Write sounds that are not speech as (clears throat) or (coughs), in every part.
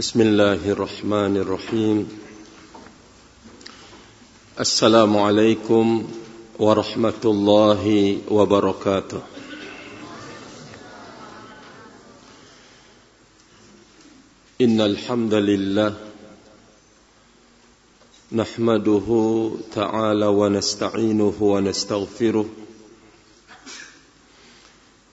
بسم الله الرحمن الرحيم. السلام عليكم ورحمة الله وبركاته. إن الحمد لله نحمده تعالى ونستعينه ونستغفره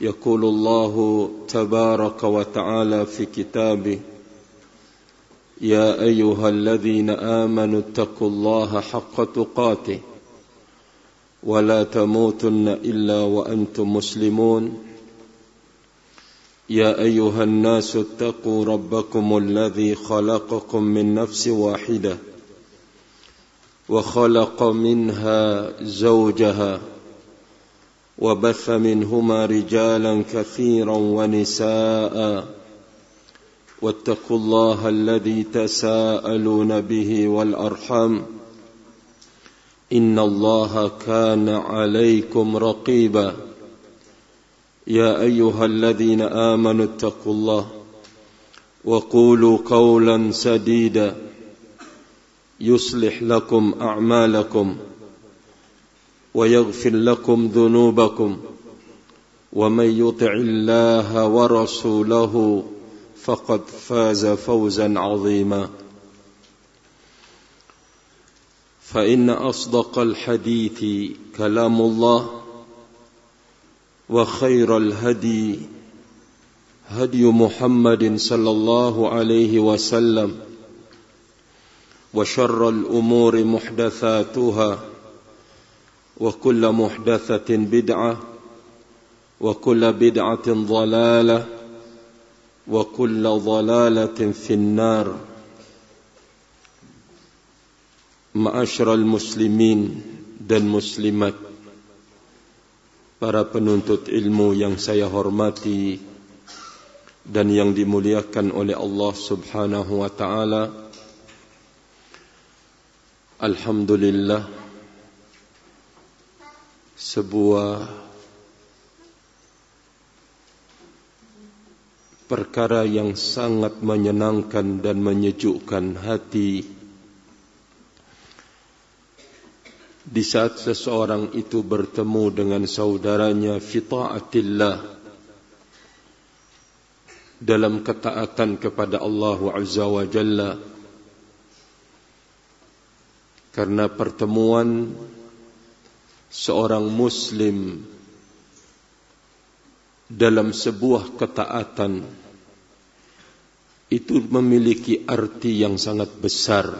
يقول الله تبارك وتعالى في كتابه يا أيها الذين آمنوا اتقوا الله حق تقاته ولا تموتن إلا وأنتم مسلمون. يا أيها الناس اتقوا ربكم الذي خلقكم من نفس واحدة وخلق منها زوجها. وبث منهما رجالا كثيرا ونساء. واتقوا الله الذي تساءلون به والأرحام. إن الله كان عليكم رقيبا. يا أيها الذين آمنوا اتقوا الله وقولوا قولا سديدا. يصلح لكم أعمالكم. ويغفر لكم ذنوبكم ومن يطع الله ورسوله فقد فاز فوزا عظيما. فإن أصدق الحديث كلام الله وخير الهدي هدي محمد صلى الله عليه وسلم وشر الأمور محدثاتها وكل محدثة بدعة وكل بدعة ضلالة وكل ضلالة في النار معاشر المسلمين dan muslimat para penuntut ilmu yang saya hormati dan yang dimuliakan oleh Allah Subhanahu wa taala Alhamdulillah sebuah perkara yang sangat menyenangkan dan menyejukkan hati. Di saat seseorang itu bertemu dengan saudaranya fi taatillah dalam ketaatan kepada Allah Azza wa Jalla. Karena pertemuan seorang muslim dalam sebuah ketaatan itu memiliki arti yang sangat besar.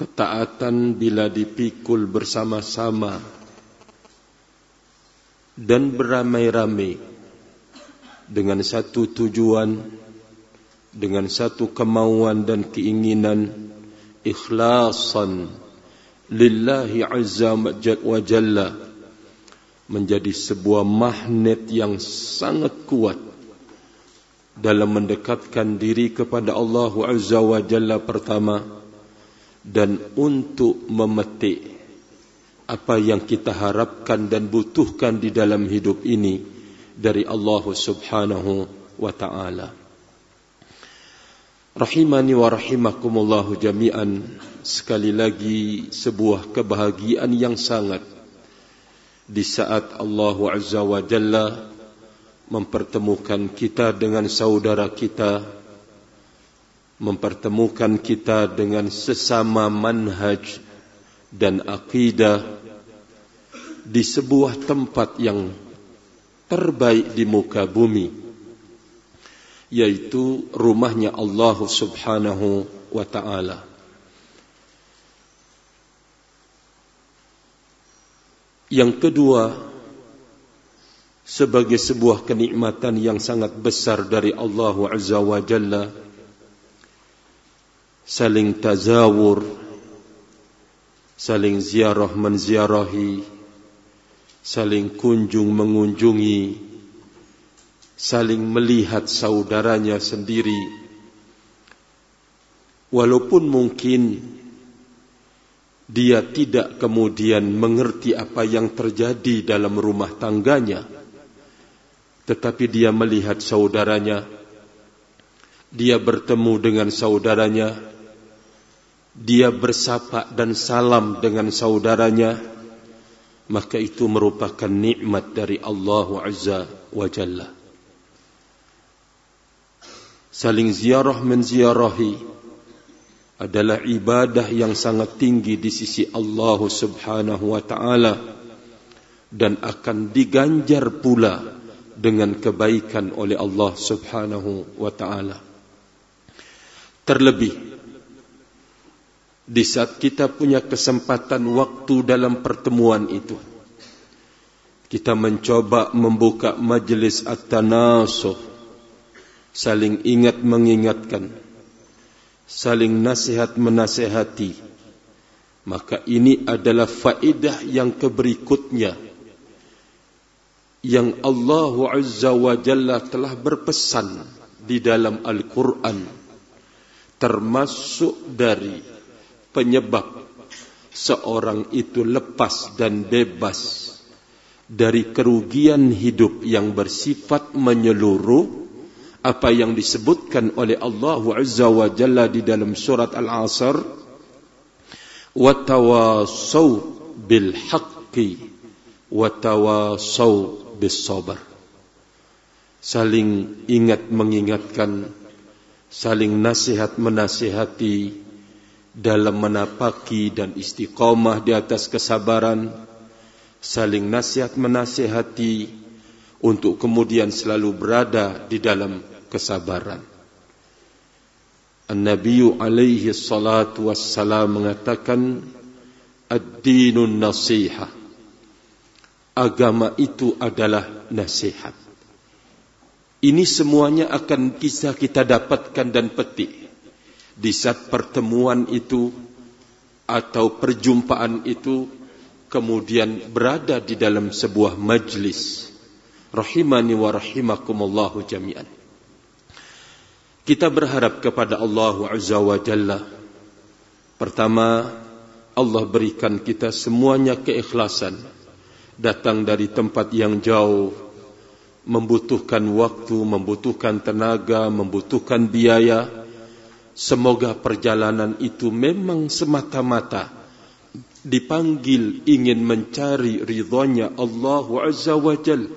Ketaatan bila dipikul bersama-sama dan beramai-ramai dengan satu tujuan dengan satu kemauan dan keinginan ikhlasan lillahi azza wa jalla menjadi sebuah magnet yang sangat kuat dalam mendekatkan diri kepada Allah azza wa jalla pertama dan untuk memetik apa yang kita harapkan dan butuhkan di dalam hidup ini dari Allah Subhanahu wa taala. Rahimani wa rahimakumullah jami'an sekali lagi sebuah kebahagiaan yang sangat. Di saat Allah Azza wa Jalla mempertemukan kita dengan saudara kita mempertemukan kita dengan sesama manhaj dan akidah di sebuah tempat yang terbaik di muka bumi yaitu rumahnya Allah Subhanahu wa taala yang kedua sebagai sebuah kenikmatan yang sangat besar dari Allah Azza wa Jalla saling tazawur saling ziarah menziarahi saling kunjung mengunjungi saling melihat saudaranya sendiri. Walaupun mungkin dia tidak kemudian mengerti apa yang terjadi dalam rumah tangganya. Tetapi dia melihat saudaranya. Dia bertemu dengan saudaranya. Dia bersapa dan salam dengan saudaranya. Maka itu merupakan nikmat dari Allah Azza wa Jalla. Saling ziarah menziarahi adalah ibadah yang sangat tinggi di sisi Allah Subhanahu wa taala dan akan diganjar pula dengan kebaikan oleh Allah Subhanahu wa taala. Terlebih di saat kita punya kesempatan waktu dalam pertemuan itu kita mencoba membuka majlis at-tanasuh saling ingat mengingatkan saling nasihat menasihati maka ini adalah faedah yang keberikutnya yang Allah Azza wa Jalla telah berpesan di dalam Al-Quran termasuk dari penyebab seorang itu lepas dan bebas dari kerugian hidup yang bersifat menyeluruh apa yang disebutkan oleh Allah Azza wa Jalla di dalam surat Al-Asr? Wa tawasaw bil haqqi wa tawasaw bisabar saling ingat mengingatkan saling nasihat menasihati dalam menapaki dan istiqamah di atas kesabaran saling nasihat menasihati untuk kemudian selalu berada di dalam kesabaran An-Nabi alaihi salatu wassalam mengatakan ad-dinun nasihah agama itu adalah nasihat. Ini semuanya akan bisa kita dapatkan dan petik di saat pertemuan itu atau perjumpaan itu kemudian berada di dalam sebuah majlis. Rahimani wa rahimakumullahu jami'an. Kita berharap kepada Allah Azza wa Jalla. Pertama, Allah berikan kita semuanya keikhlasan datang dari tempat yang jauh membutuhkan waktu, membutuhkan tenaga, membutuhkan biaya. Semoga perjalanan itu memang semata-mata dipanggil ingin mencari ridhonya Allah Azza wa Jal.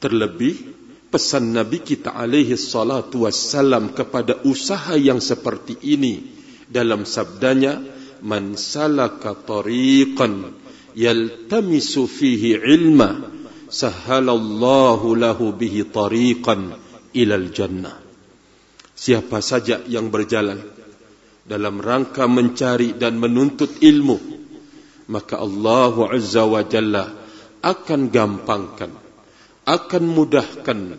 Terlebih pesan Nabi kita alaihi salatu wassalam kepada usaha yang seperti ini. Dalam sabdanya man salaka tariqan yaltamisu fihi ilma sahhalallahu lahu bihi tariqan ilal jannah. Siapa saja yang berjalan dalam rangka mencari dan menuntut ilmu maka Allah azza wa jalla akan gampangkan akan mudahkan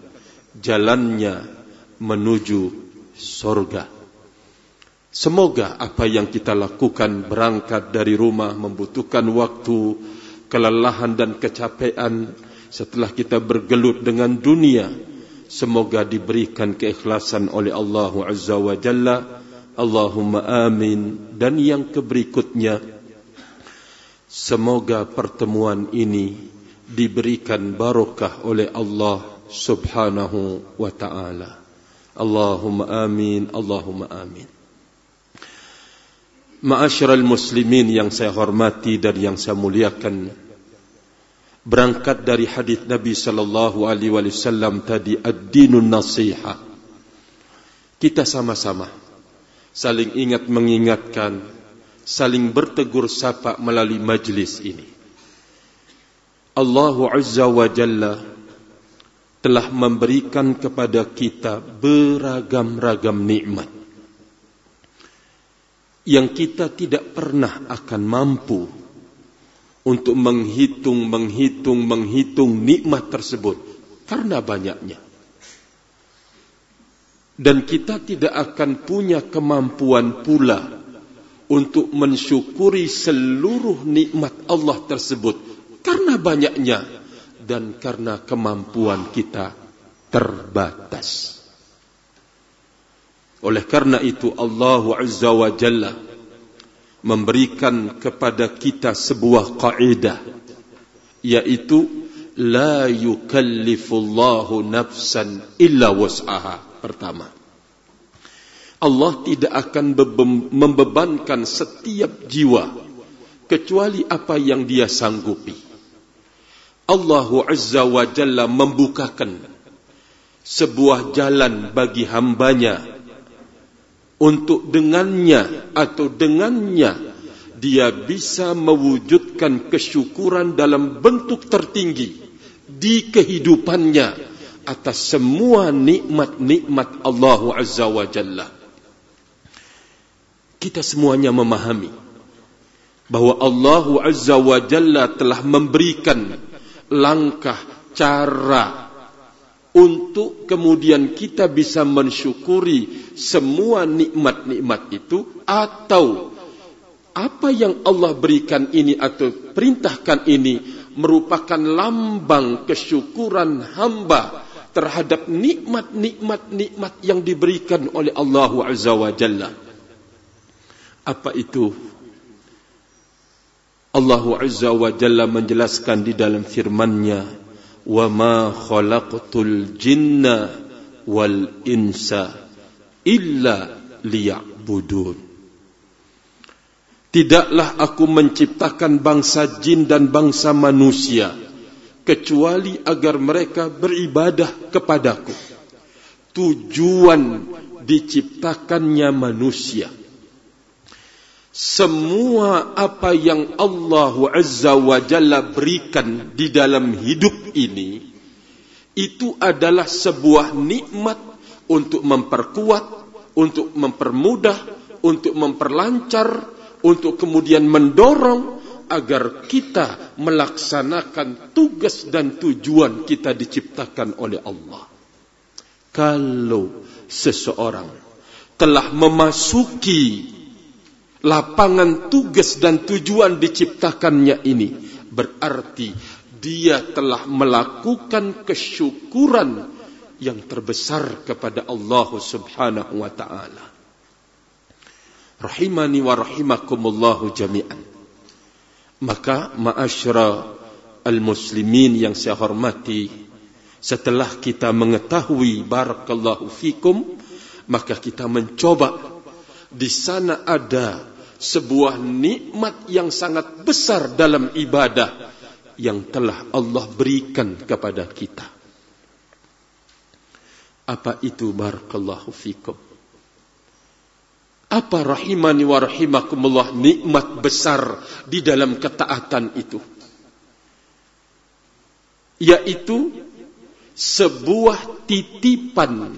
jalannya menuju surga Semoga apa yang kita lakukan berangkat dari rumah membutuhkan waktu, kelelahan dan kecapean setelah kita bergelut dengan dunia. Semoga diberikan keikhlasan oleh Allah Azza wa Jalla. Allahumma amin. Dan yang keberikutnya, semoga pertemuan ini diberikan barokah oleh Allah Subhanahu wa taala. Allahumma amin. Allahumma amin. Ma'asyiral muslimin yang saya hormati dan yang saya muliakan berangkat dari hadis Nabi sallallahu alaihi wasallam tadi ad-dinun nasiha kita sama-sama saling ingat mengingatkan saling bertegur sapa melalui majlis ini Allah azza wa jalla telah memberikan kepada kita beragam-ragam nikmat yang kita tidak pernah akan mampu untuk menghitung, menghitung, menghitung nikmat tersebut karena banyaknya. Dan kita tidak akan punya kemampuan pula untuk mensyukuri seluruh nikmat Allah tersebut karena banyaknya dan karena kemampuan kita terbatas. Oleh karena itu Allah Azza wa Jalla memberikan kepada kita sebuah kaidah yaitu la yukallifullahu nafsan illa was'aha pertama Allah tidak akan membebankan setiap jiwa kecuali apa yang dia sanggupi Allah Azza wa Jalla membukakan sebuah jalan bagi hambanya untuk dengannya atau dengannya dia bisa mewujudkan kesyukuran dalam bentuk tertinggi di kehidupannya atas semua nikmat-nikmat Allah Azza wa Jalla. Kita semuanya memahami bahwa Allah Azza wa Jalla telah memberikan langkah cara untuk kemudian kita bisa mensyukuri semua nikmat-nikmat itu atau apa yang Allah berikan ini atau perintahkan ini merupakan lambang kesyukuran hamba terhadap nikmat-nikmat-nikmat yang diberikan oleh Allah Azza wa Jalla. Apa itu? Allah Azza wa Jalla menjelaskan di dalam firman-Nya, "Wa ma khalaqtul jinna wal insa illa liya'budun." Tidaklah aku menciptakan bangsa jin dan bangsa manusia kecuali agar mereka beribadah kepadaku. Tujuan diciptakannya manusia semua apa yang Allah Azza wa Jalla berikan di dalam hidup ini itu adalah sebuah nikmat untuk memperkuat, untuk mempermudah, untuk memperlancar, untuk kemudian mendorong agar kita melaksanakan tugas dan tujuan kita diciptakan oleh Allah. Kalau seseorang telah memasuki lapangan tugas dan tujuan diciptakannya ini berarti dia telah melakukan kesyukuran yang terbesar kepada Allah Subhanahu wa taala. Rahimani wa rahimakumullah jami'an. Maka ma'asyara al-muslimin yang saya hormati, setelah kita mengetahui barakallahu fikum, maka kita mencoba di sana ada sebuah nikmat yang sangat besar dalam ibadah yang telah Allah berikan kepada kita. Apa itu barakallahu fikum? Apa rahimani wa rahimakumullah nikmat besar di dalam ketaatan itu? Yaitu sebuah titipan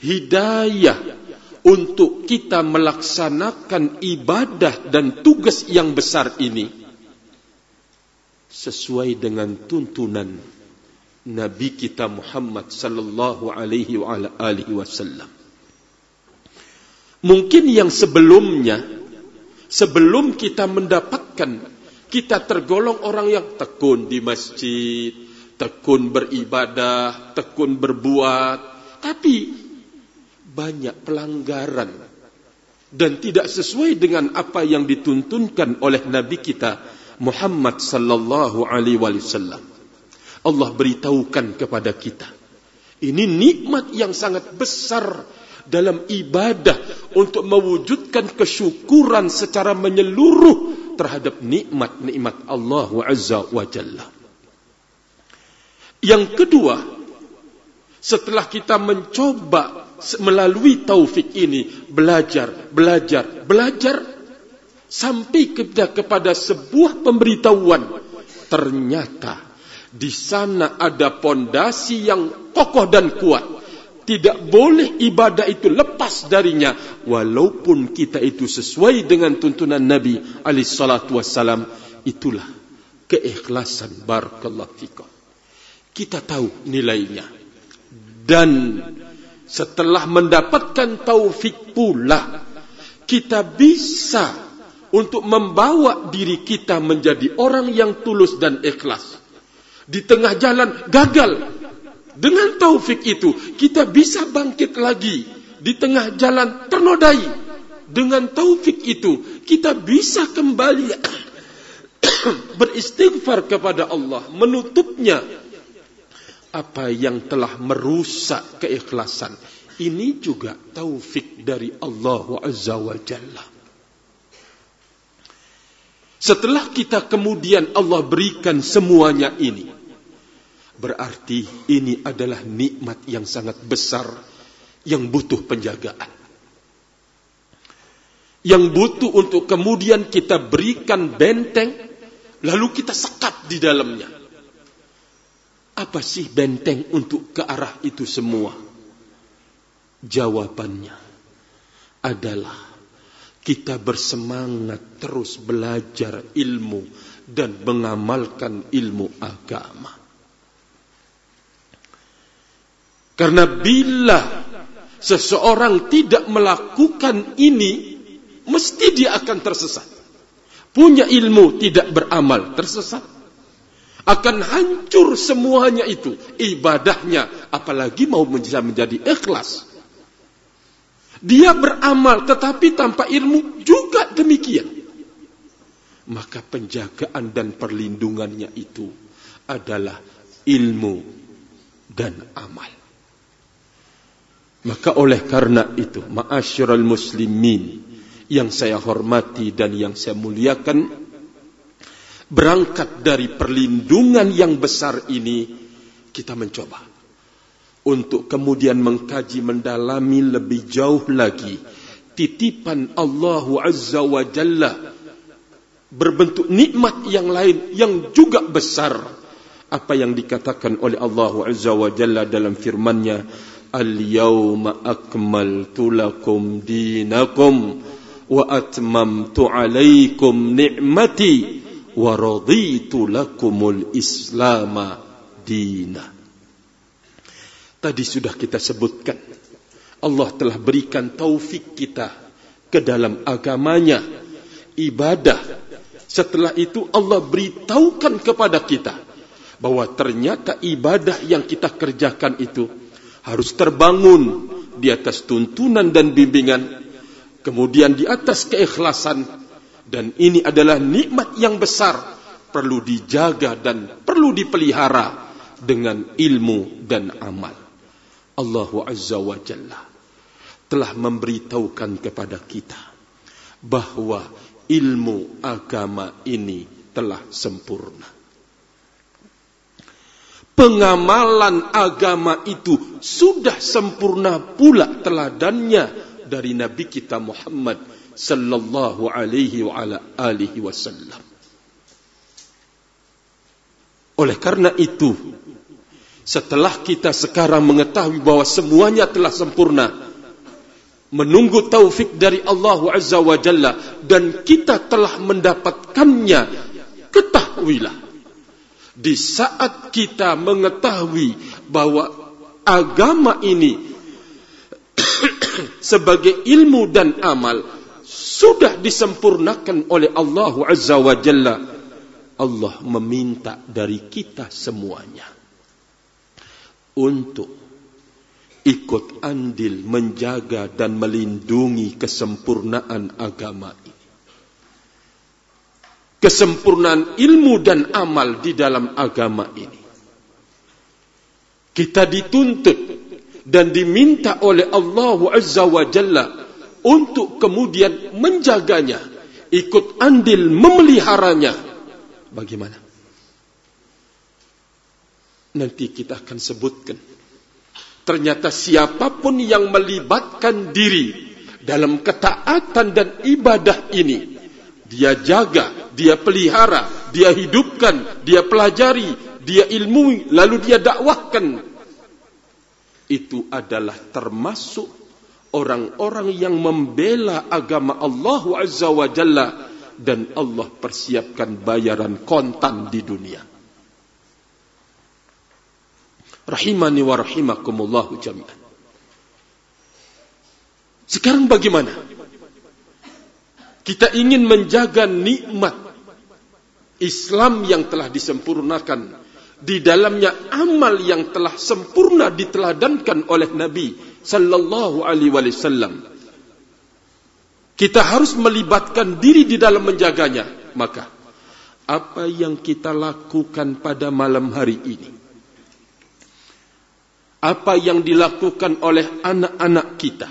hidayah untuk kita melaksanakan ibadah dan tugas yang besar ini sesuai dengan tuntunan Nabi kita Muhammad sallallahu alaihi wasallam. Mungkin yang sebelumnya sebelum kita mendapatkan kita tergolong orang yang tekun di masjid, tekun beribadah, tekun berbuat, tapi banyak pelanggaran dan tidak sesuai dengan apa yang dituntunkan oleh nabi kita Muhammad sallallahu alaihi wasallam. Allah beritahukan kepada kita ini nikmat yang sangat besar dalam ibadah untuk mewujudkan kesyukuran secara menyeluruh terhadap nikmat-nikmat Allah Azza wa Jalla. Yang kedua, setelah kita mencoba melalui taufik ini belajar, belajar, belajar sampai kepada, kepada sebuah pemberitahuan ternyata di sana ada pondasi yang kokoh dan kuat tidak boleh ibadah itu lepas darinya walaupun kita itu sesuai dengan tuntunan Nabi alaihi salatu wasalam itulah keikhlasan barakallahu fikum. Kita tahu nilainya. Dan setelah mendapatkan taufik pula kita bisa untuk membawa diri kita menjadi orang yang tulus dan ikhlas. Di tengah jalan gagal. Dengan taufik itu kita bisa bangkit lagi. Di tengah jalan ternodai. Dengan taufik itu kita bisa kembali (coughs) beristighfar kepada Allah, menutupnya apa yang telah merusak keikhlasan. Ini juga taufik dari Allah Azza wa Jalla. Setelah kita kemudian Allah berikan semuanya ini, berarti ini adalah nikmat yang sangat besar yang butuh penjagaan yang butuh untuk kemudian kita berikan benteng lalu kita sekat di dalamnya. Apa sih benteng untuk ke arah itu semua? Jawabannya adalah kita bersemangat terus belajar ilmu dan mengamalkan ilmu agama. Karena bila seseorang tidak melakukan ini, mesti dia akan tersesat. Punya ilmu tidak beramal, tersesat. Akan hancur semuanya itu. Ibadahnya, apalagi mau menjadi ikhlas. Dia beramal tetapi tanpa ilmu juga demikian. Maka penjagaan dan perlindungannya itu adalah ilmu dan amal. Maka oleh karena itu, ma'asyiral muslimin, yang saya hormati dan yang saya muliakan berangkat dari perlindungan yang besar ini kita mencoba untuk kemudian mengkaji mendalami lebih jauh lagi titipan Allah Azza wa Jalla berbentuk nikmat yang lain yang juga besar. Apa yang dikatakan oleh Allah Azza wa Jalla dalam firman-Nya Al-yawma akmaltu lakum dinakum wa atmamtu alaikum ni'mati wa raditu lakumul islam dina tadi sudah kita sebutkan Allah telah berikan taufik kita ke dalam agamanya ibadah. Setelah itu Allah beritahukan kepada kita bahwa ternyata ibadah yang kita kerjakan itu harus terbangun di atas tuntunan dan bimbingan kemudian di atas keikhlasan dan ini adalah nikmat yang besar. Perlu dijaga dan perlu dipelihara dengan ilmu dan amal. Allah Azza wa Jalla telah memberitahukan kepada kita bahwa ilmu agama ini telah sempurna. Pengamalan agama itu sudah sempurna pula teladannya dari Nabi kita Muhammad sallallahu alaihi wa ala alihi wasallam. Oleh karena itu, setelah kita sekarang mengetahui bahwa semuanya telah sempurna, menunggu taufik dari Allah Azza wa Jalla dan kita telah mendapatkannya, ketahuilah di saat kita mengetahui bahwa agama ini (coughs) sebagai ilmu dan amal sudah disempurnakan oleh Allah Azza wa Jalla. Allah meminta dari kita semuanya untuk ikut andil menjaga dan melindungi kesempurnaan agama ini. Kesempurnaan ilmu dan amal di dalam agama ini. Kita dituntut dan diminta oleh Allah Azza wa Jalla untuk kemudian menjaganya, ikut andil memeliharanya. Bagaimana? Nanti kita akan sebutkan. Ternyata siapapun yang melibatkan diri dalam ketaatan dan ibadah ini, dia jaga, dia pelihara, dia hidupkan, dia pelajari, dia ilmui, lalu dia dakwahkan itu adalah termasuk orang-orang yang membela agama Allah Azza wa Jalla dan Allah persiapkan bayaran kontan di dunia. Rahimani wa rahimakumullahu jami'an. Sekarang bagaimana? Kita ingin menjaga nikmat Islam yang telah disempurnakan di dalamnya amal yang telah sempurna diteladankan oleh Nabi sallallahu alaihi wasallam. Kita harus melibatkan diri di dalam menjaganya. Maka apa yang kita lakukan pada malam hari ini? Apa yang dilakukan oleh anak-anak kita?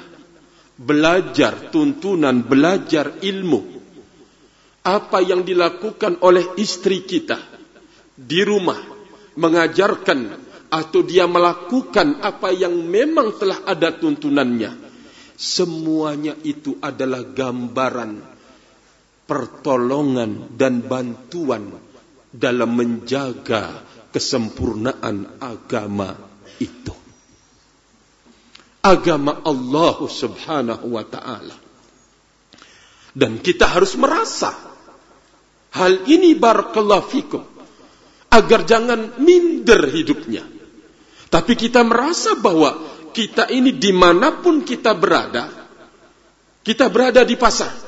Belajar tuntunan, belajar ilmu apa yang dilakukan oleh istri kita di rumah mengajarkan atau dia melakukan apa yang memang telah ada tuntunannya semuanya itu adalah gambaran pertolongan dan bantuan dalam menjaga kesempurnaan agama itu agama Allah Subhanahu wa taala dan kita harus merasa Hal ini barakallahu fikum. Agar jangan minder hidupnya. Tapi kita merasa bahwa kita ini dimanapun kita berada. Kita berada di pasar.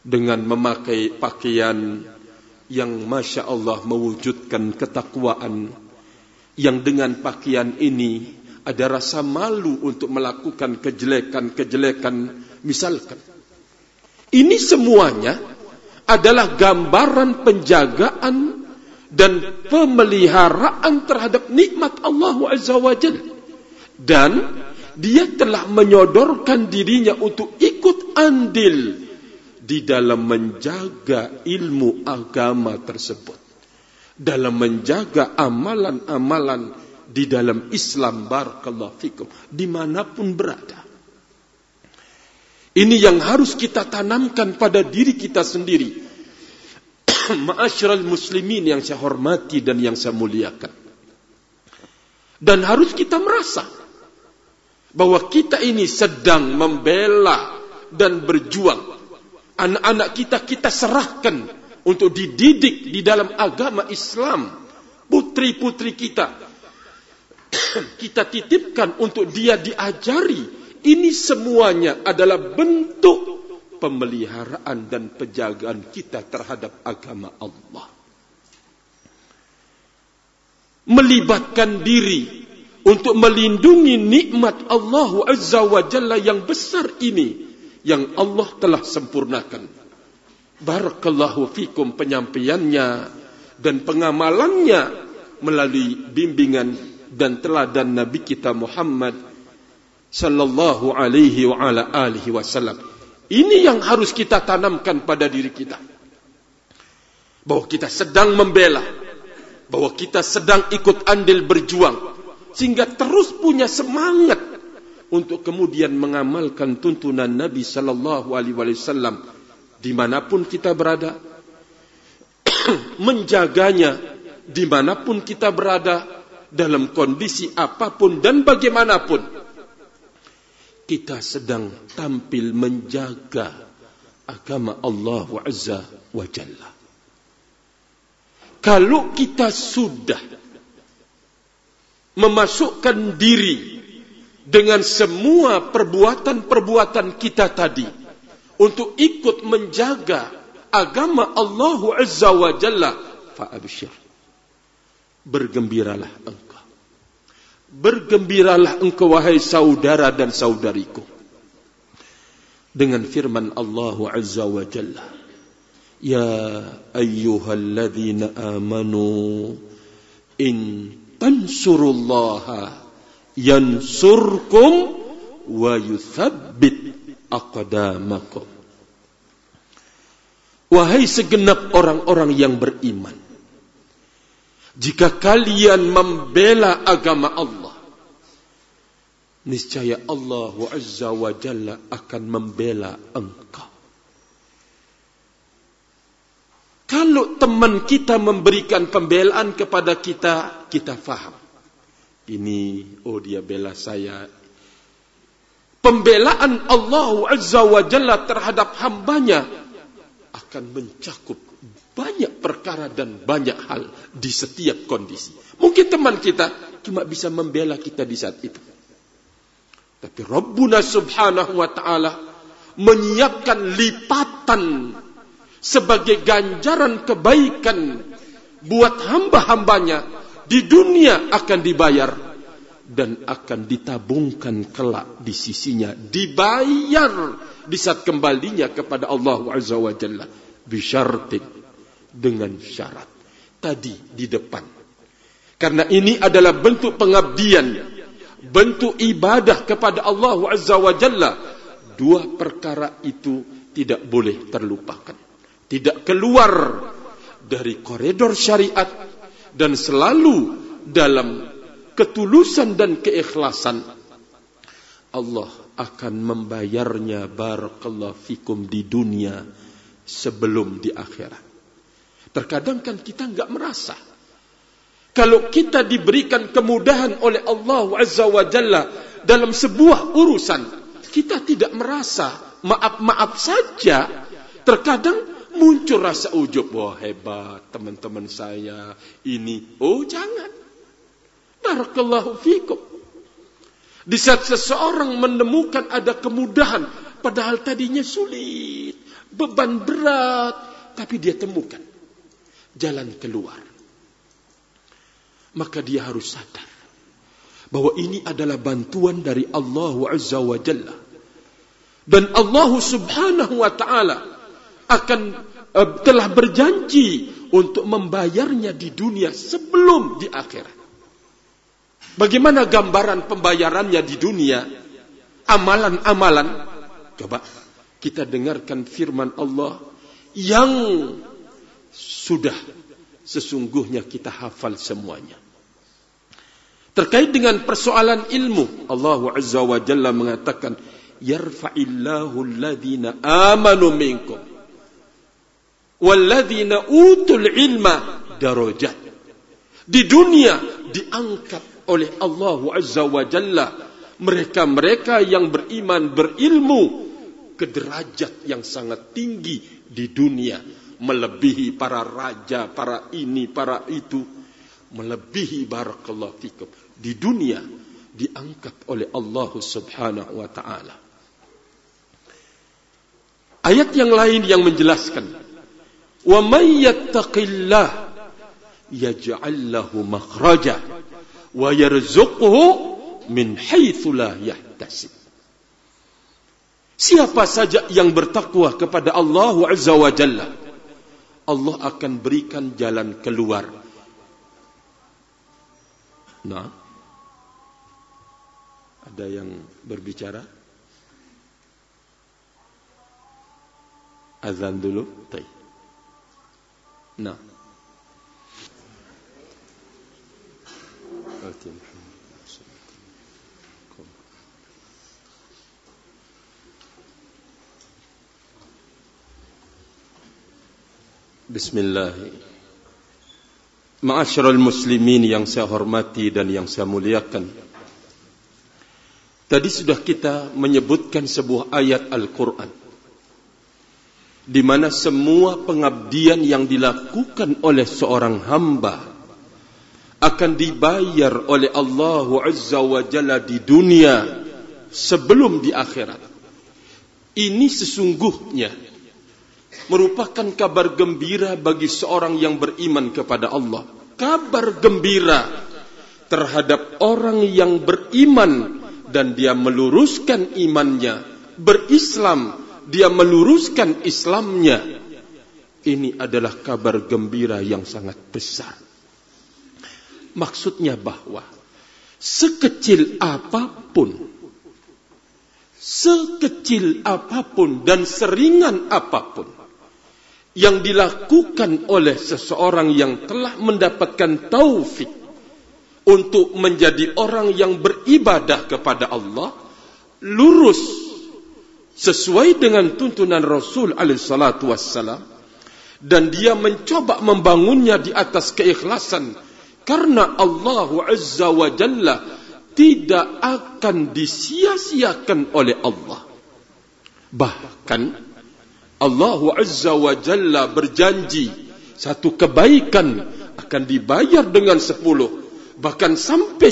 Dengan memakai pakaian yang Masya Allah mewujudkan ketakwaan. Yang dengan pakaian ini ada rasa malu untuk melakukan kejelekan-kejelekan misalkan. Ini semuanya adalah gambaran penjagaan dan pemeliharaan terhadap nikmat Allah Azza wa Jal. Dan dia telah menyodorkan dirinya untuk ikut andil di dalam menjaga ilmu agama tersebut. Dalam menjaga amalan-amalan di dalam Islam barakallahu fikum dimanapun berada. Ini yang harus kita tanamkan pada diri kita sendiri. (coughs) Ma'asyiral muslimin yang saya hormati dan yang saya muliakan. Dan harus kita merasa bahwa kita ini sedang membela dan berjuang. Anak-anak kita kita serahkan untuk dididik di dalam agama Islam. Putri-putri kita (coughs) kita titipkan untuk dia diajari ini semuanya adalah bentuk pemeliharaan dan penjagaan kita terhadap agama Allah. Melibatkan diri untuk melindungi nikmat Allah Azza wa Jalla yang besar ini yang Allah telah sempurnakan. Barakallahu fikum penyampaiannya dan pengamalannya melalui bimbingan dan teladan Nabi kita Muhammad sallallahu alaihi wa ala alihi wasallam. Ini yang harus kita tanamkan pada diri kita. Bahwa kita sedang membela, bahwa kita sedang ikut andil berjuang. Sehingga terus punya semangat untuk kemudian mengamalkan tuntunan Nabi sallallahu alaihi wasallam dimanapun kita berada. (clears throat) Menjaganya dimanapun kita berada dalam kondisi apapun dan bagaimanapun kita sedang tampil menjaga agama Allah Azza wa Jalla. Kalau kita sudah memasukkan diri dengan semua perbuatan-perbuatan kita tadi untuk ikut menjaga agama Allah Azza wa Jalla, fa'abshir. Bergembiralah engkau bergembiralah engkau wahai saudara dan saudariku. Dengan firman Allah Azza wa Jalla. Ya ayyuhalladzina amanu in tansurullaha yansurkum wa yuthabbit aqdamakum. Wahai segenap orang-orang yang beriman jika kalian membela agama Allah niscaya Allah Azza wa Jalla akan membela engkau. Kalau teman kita memberikan pembelaan kepada kita kita faham. Ini oh dia bela saya. Pembelaan Allah Azza wa Jalla terhadap hambanya akan mencakup banyak perkara dan banyak hal di setiap kondisi. Mungkin teman kita cuma bisa membela kita di saat itu. Tapi Rabbuna subhanahu wa ta'ala menyiapkan lipatan sebagai ganjaran kebaikan buat hamba-hambanya di dunia akan dibayar dan akan ditabungkan kelak di sisinya dibayar di saat kembalinya kepada Allah Azza wa Jalla bisyartin dengan syarat tadi di depan. Karena ini adalah bentuk pengabdian bentuk ibadah kepada Allah Azza wa Jalla. Dua perkara itu tidak boleh terlupakan. Tidak keluar dari koridor syariat dan selalu dalam ketulusan dan keikhlasan. Allah akan membayarnya barakallahu fikum di dunia sebelum di akhirat terkadang kan kita enggak merasa kalau kita diberikan kemudahan oleh Allah Azza wa Jalla dalam sebuah urusan, kita tidak merasa maaf-maaf saja. Terkadang muncul rasa ujub. Wah hebat teman-teman saya ini. Oh jangan. Barakallahu fikum. Di saat seseorang menemukan ada kemudahan. Padahal tadinya sulit. Beban berat. Tapi dia temukan. Jalan keluar maka dia harus sadar bahwa ini adalah bantuan dari Allah Azza wa Jalla dan Allah Subhanahu wa taala akan uh, telah berjanji untuk membayarnya di dunia sebelum di akhirat. Bagaimana gambaran pembayarannya di dunia? Amalan-amalan. Coba kita dengarkan firman Allah yang sudah sesungguhnya kita hafal semuanya. Terkait dengan persoalan ilmu, Allah Azza wa Jalla mengatakan, "Yarfa'illahu alladhina amanu minkum walladhina utul ilma darajat." Di dunia diangkat oleh Allah Azza wa Jalla mereka-mereka yang beriman berilmu ke derajat yang sangat tinggi di dunia melebihi para raja, para ini, para itu, melebihi barakallahu fikum di dunia diangkat oleh Allah Subhanahu wa taala. Ayat yang lain yang menjelaskan wa may yattaqillah yaj'al lahu makhraja wa yarzuqhu min haitsu la yahtasib. Siapa saja yang bertakwa kepada Allah Azza wa Jalla Allah akan berikan jalan keluar. Nah, ada yang berbicara? Azan dulu. Tay. Nah. Okay. Bismillah. Ma'asyiral muslimin yang saya hormati dan yang saya muliakan. Tadi sudah kita menyebutkan sebuah ayat Al-Qur'an di mana semua pengabdian yang dilakukan oleh seorang hamba akan dibayar oleh Allah Azza wa Jalla di dunia sebelum di akhirat. Ini sesungguhnya merupakan kabar gembira bagi seorang yang beriman kepada Allah. Kabar gembira terhadap orang yang beriman dan dia meluruskan imannya, berislam, dia meluruskan Islamnya. Ini adalah kabar gembira yang sangat besar. Maksudnya bahwa sekecil apa pun sekecil apa pun dan seringan apa pun yang dilakukan oleh seseorang yang telah mendapatkan taufik untuk menjadi orang yang beribadah kepada Allah lurus sesuai dengan tuntunan Rasul alaihi salatu wassalam dan dia mencoba membangunnya di atas keikhlasan karena Allah azza wa jalla tidak akan disia-siakan oleh Allah. Bahkan Allah Azza wa Jalla berjanji satu kebaikan akan dibayar dengan sepuluh bahkan sampai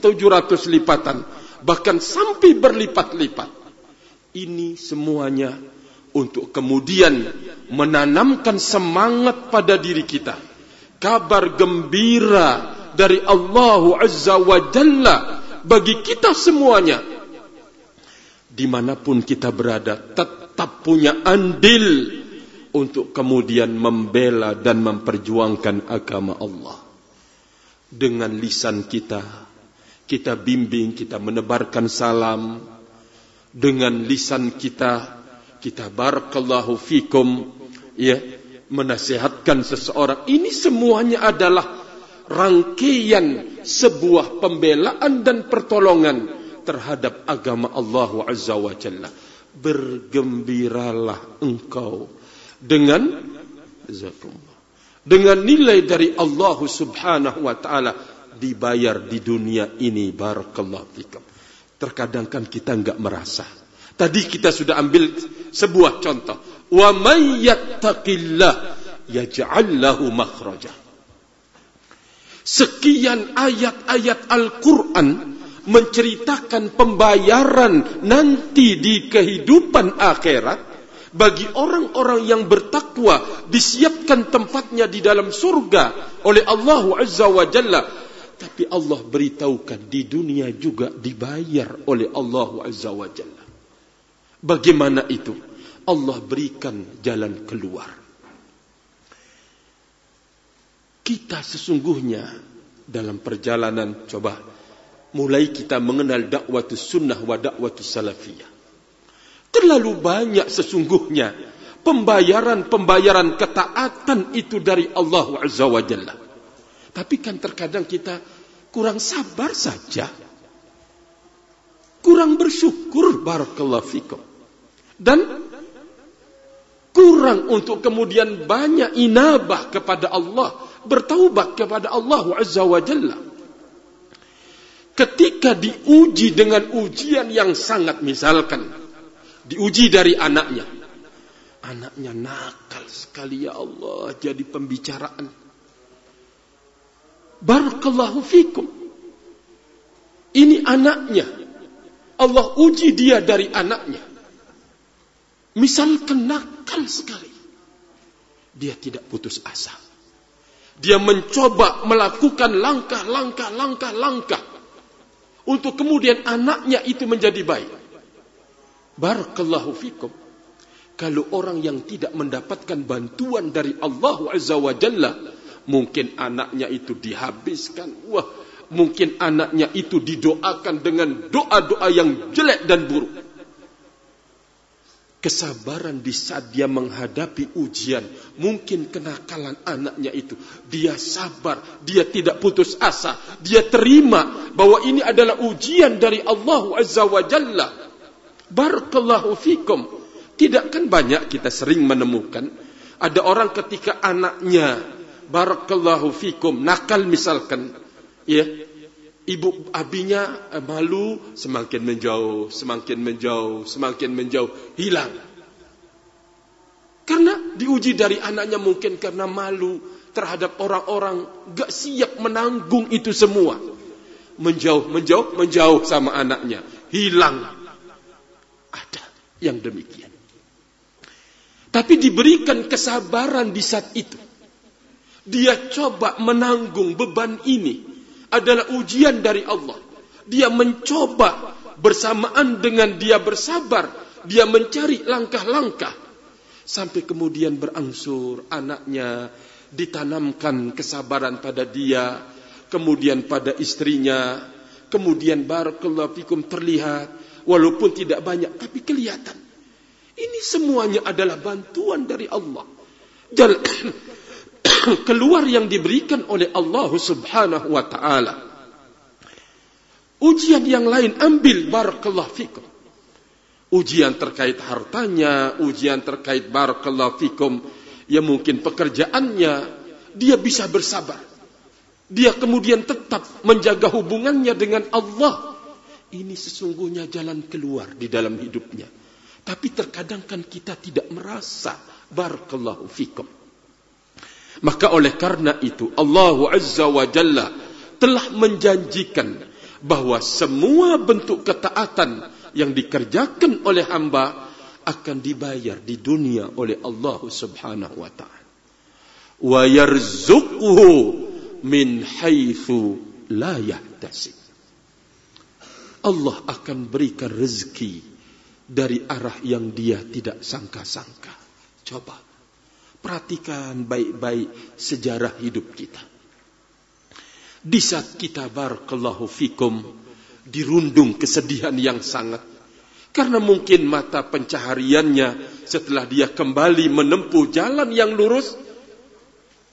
tujuh ratus lipatan bahkan sampai berlipat-lipat. Ini semuanya untuk kemudian menanamkan semangat pada diri kita. Kabar gembira dari Allah Azza wa Jalla bagi kita semuanya dimanapun kita berada tetap punya andil untuk kemudian membela dan memperjuangkan agama Allah. Dengan lisan kita kita bimbing kita menebarkan salam. Dengan lisan kita kita barakallahu fikum ya menasihatkan seseorang. Ini semuanya adalah rangkaian sebuah pembelaan dan pertolongan terhadap agama Allah Azza wa Jalla. Bergembiralah engkau dengan dengan nilai dari Allah Subhanahu wa taala dibayar di dunia ini barakallahu fikum. Terkadang kan kita enggak merasa. Tadi kita sudah ambil sebuah contoh. Wa may yattaqillah yaj'al lahu makhraja. Sekian ayat-ayat Al-Qur'an menceritakan pembayaran nanti di kehidupan akhirat bagi orang-orang yang bertakwa disiapkan tempatnya di dalam surga oleh Allah Azza wa Jalla. Tapi Allah beritahukan di dunia juga dibayar oleh Allah Azza wa Jalla. Bagaimana itu? Allah berikan jalan keluar. Kita sesungguhnya dalam perjalanan coba mulai kita mengenal dakwah sunnah wa dakwah salafiyah. Terlalu banyak sesungguhnya pembayaran-pembayaran ketaatan itu dari Allah Azza wa Jalla. Tapi kan terkadang kita kurang sabar saja. Kurang bersyukur barakallahu fikum. Dan kurang untuk kemudian banyak inabah kepada Allah, bertaubat kepada Allah Azza wa Jalla ketika diuji dengan ujian yang sangat misalkan diuji dari anaknya. Anaknya nakal sekali ya Allah jadi pembicaraan. Barakallahu fikum. Ini anaknya. Allah uji dia dari anaknya. Misalkan nakal sekali. Dia tidak putus asa. Dia mencoba melakukan langkah-langkah langkah-langkah untuk kemudian anaknya itu menjadi baik. Barakallahu fikum. Kalau orang yang tidak mendapatkan bantuan dari Allah Azza wa Jalla, mungkin anaknya itu dihabiskan. Wah, mungkin anaknya itu didoakan dengan doa-doa yang jelek dan buruk kesabaran di saat dia menghadapi ujian. Mungkin kenakalan anaknya itu. Dia sabar. Dia tidak putus asa. Dia terima bahwa ini adalah ujian dari Allah Azza wa Jalla. Barakallahu fikum. Tidak kan banyak kita sering menemukan. Ada orang ketika anaknya. Barakallahu fikum. Nakal misalkan. Ya. Ibu abinya eh, malu semakin menjauh, semakin menjauh, semakin menjauh, hilang. Karena diuji dari anaknya mungkin karena malu terhadap orang-orang gak siap menanggung itu semua. Menjauh, menjauh, menjauh sama anaknya. Hilang. Ada yang demikian. Tapi diberikan kesabaran di saat itu. Dia coba menanggung beban ini adalah ujian dari Allah. Dia mencoba bersamaan dengan dia bersabar, dia mencari langkah-langkah sampai kemudian berangsur anaknya ditanamkan kesabaran pada dia, kemudian pada istrinya, kemudian barakallahu fikum terlihat walaupun tidak banyak tapi kelihatan. Ini semuanya adalah bantuan dari Allah. (clears throat) keluar yang diberikan oleh Allah Subhanahu wa taala. Ujian yang lain ambil barakallahu fikum. Ujian terkait hartanya, ujian terkait barakallahu fikum ya mungkin pekerjaannya dia bisa bersabar. Dia kemudian tetap menjaga hubungannya dengan Allah. Ini sesungguhnya jalan keluar di dalam hidupnya. Tapi terkadang kan kita tidak merasa barakallahu fikum. Maka oleh karena itu Allah Azza wa Jalla telah menjanjikan bahawa semua bentuk ketaatan yang dikerjakan oleh hamba akan dibayar di dunia oleh Allah Subhanahu wa taala. Wa yarzuquhu min haitsu la yahtasib. Allah akan berikan rezeki dari arah yang dia tidak sangka-sangka. Coba perhatikan baik-baik sejarah hidup kita. Di saat kita barakallahu fikum dirundung kesedihan yang sangat karena mungkin mata pencahariannya setelah dia kembali menempuh jalan yang lurus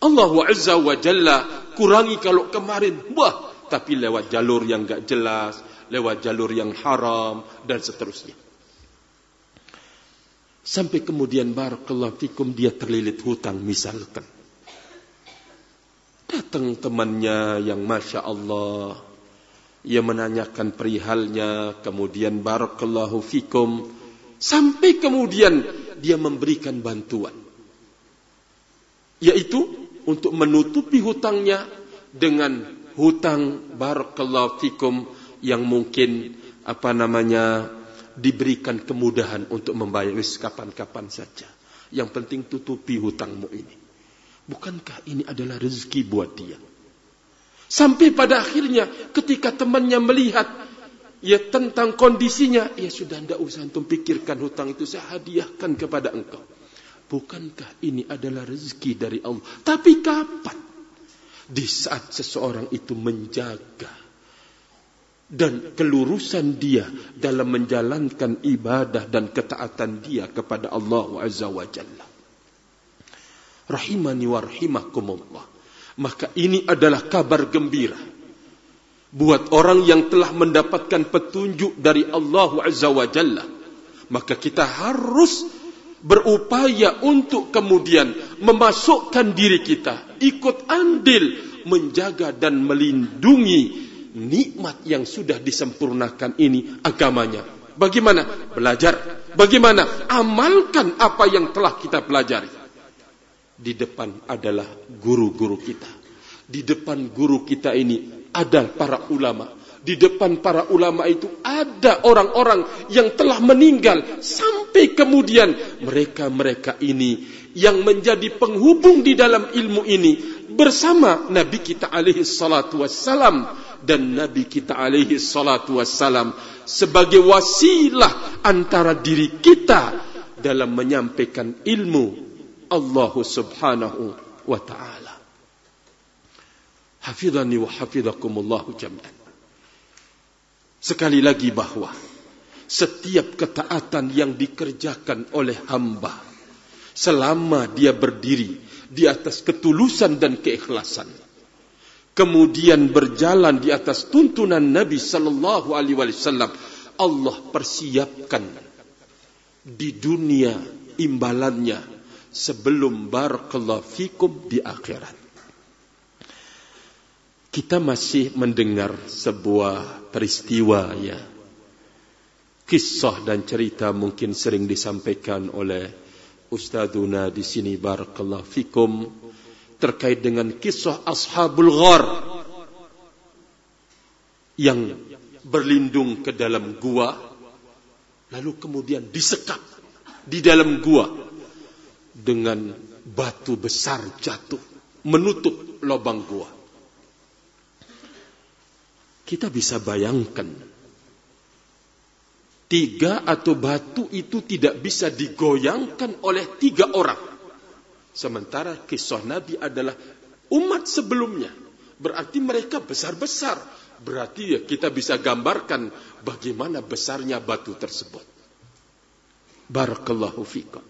Allah Azza wa Jalla kurangi kalau kemarin wah tapi lewat jalur yang enggak jelas lewat jalur yang haram dan seterusnya sampai kemudian barakallahu fikum dia terlilit hutang misalkan Datang temannya yang Masya Allah. Ia menanyakan perihalnya. Kemudian Barakallahu fikum. Sampai kemudian dia memberikan bantuan. Yaitu untuk menutupi hutangnya dengan hutang Barakallahu fikum yang mungkin apa namanya diberikan kemudahan untuk membayar kapan-kapan saja. Yang penting tutupi hutangmu ini. Bukankah ini adalah rezeki buat dia? Sampai pada akhirnya ketika temannya melihat ya tentang kondisinya, ya sudah tidak usah untuk pikirkan hutang itu saya hadiahkan kepada engkau. Bukankah ini adalah rezeki dari Allah? Tapi kapan? Di saat seseorang itu menjaga dan kelurusan dia dalam menjalankan ibadah dan ketaatan dia kepada Allah Azza wa Jalla rahimani wa rahimakumullah. Maka ini adalah kabar gembira buat orang yang telah mendapatkan petunjuk dari Allah Azza wa Jalla. Maka kita harus berupaya untuk kemudian memasukkan diri kita ikut andil menjaga dan melindungi nikmat yang sudah disempurnakan ini agamanya. Bagaimana? Belajar. Bagaimana? Amalkan apa yang telah kita pelajari di depan adalah guru-guru kita. Di depan guru kita ini ada para ulama. Di depan para ulama itu ada orang-orang yang telah meninggal sampai kemudian mereka-mereka ini yang menjadi penghubung di dalam ilmu ini bersama Nabi kita alaihi salatu wassalam dan Nabi kita alaihi salatu wassalam sebagai wasilah antara diri kita dalam menyampaikan ilmu Allah subhanahu wa ta'ala. Hafidhani wa hafidhakumullahu jami'an. Sekali lagi bahawa setiap ketaatan yang dikerjakan oleh hamba selama dia berdiri di atas ketulusan dan keikhlasan kemudian berjalan di atas tuntunan Nabi sallallahu alaihi wasallam Allah persiapkan di dunia imbalannya sebelum barakallahu fikum di akhirat. Kita masih mendengar sebuah peristiwa ya. Kisah dan cerita mungkin sering disampaikan oleh ustazuna di sini barakallahu fikum terkait dengan kisah ashabul ghar yang berlindung ke dalam gua lalu kemudian disekap di dalam gua dengan batu besar jatuh menutup lubang gua. Kita bisa bayangkan tiga atau batu itu tidak bisa digoyangkan oleh tiga orang. Sementara kisah Nabi adalah umat sebelumnya. Berarti mereka besar-besar. Berarti ya kita bisa gambarkan bagaimana besarnya batu tersebut. Barakallahu fiqam.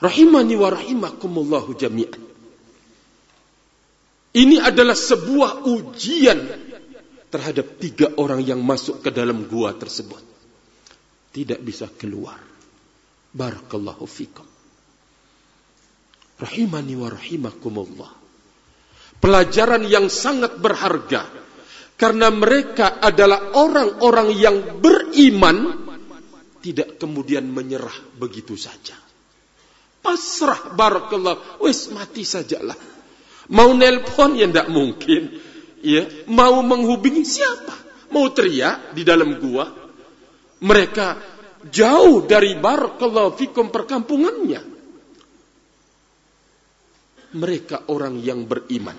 Rahimani wa rahimakumullahu jami'an. Ini adalah sebuah ujian terhadap tiga orang yang masuk ke dalam gua tersebut. Tidak bisa keluar. Barakallahu fikum. Rahimani wa rahimakumullah. Pelajaran yang sangat berharga. Karena mereka adalah orang-orang yang beriman tidak kemudian menyerah begitu saja. Pasrah barakallah, wis mati sajalah. Mau nelpon ya tidak mungkin. Ya, mau menghubungi siapa? Mau teriak di dalam gua? Mereka jauh dari barakallahu fikum perkampungannya. Mereka orang yang beriman.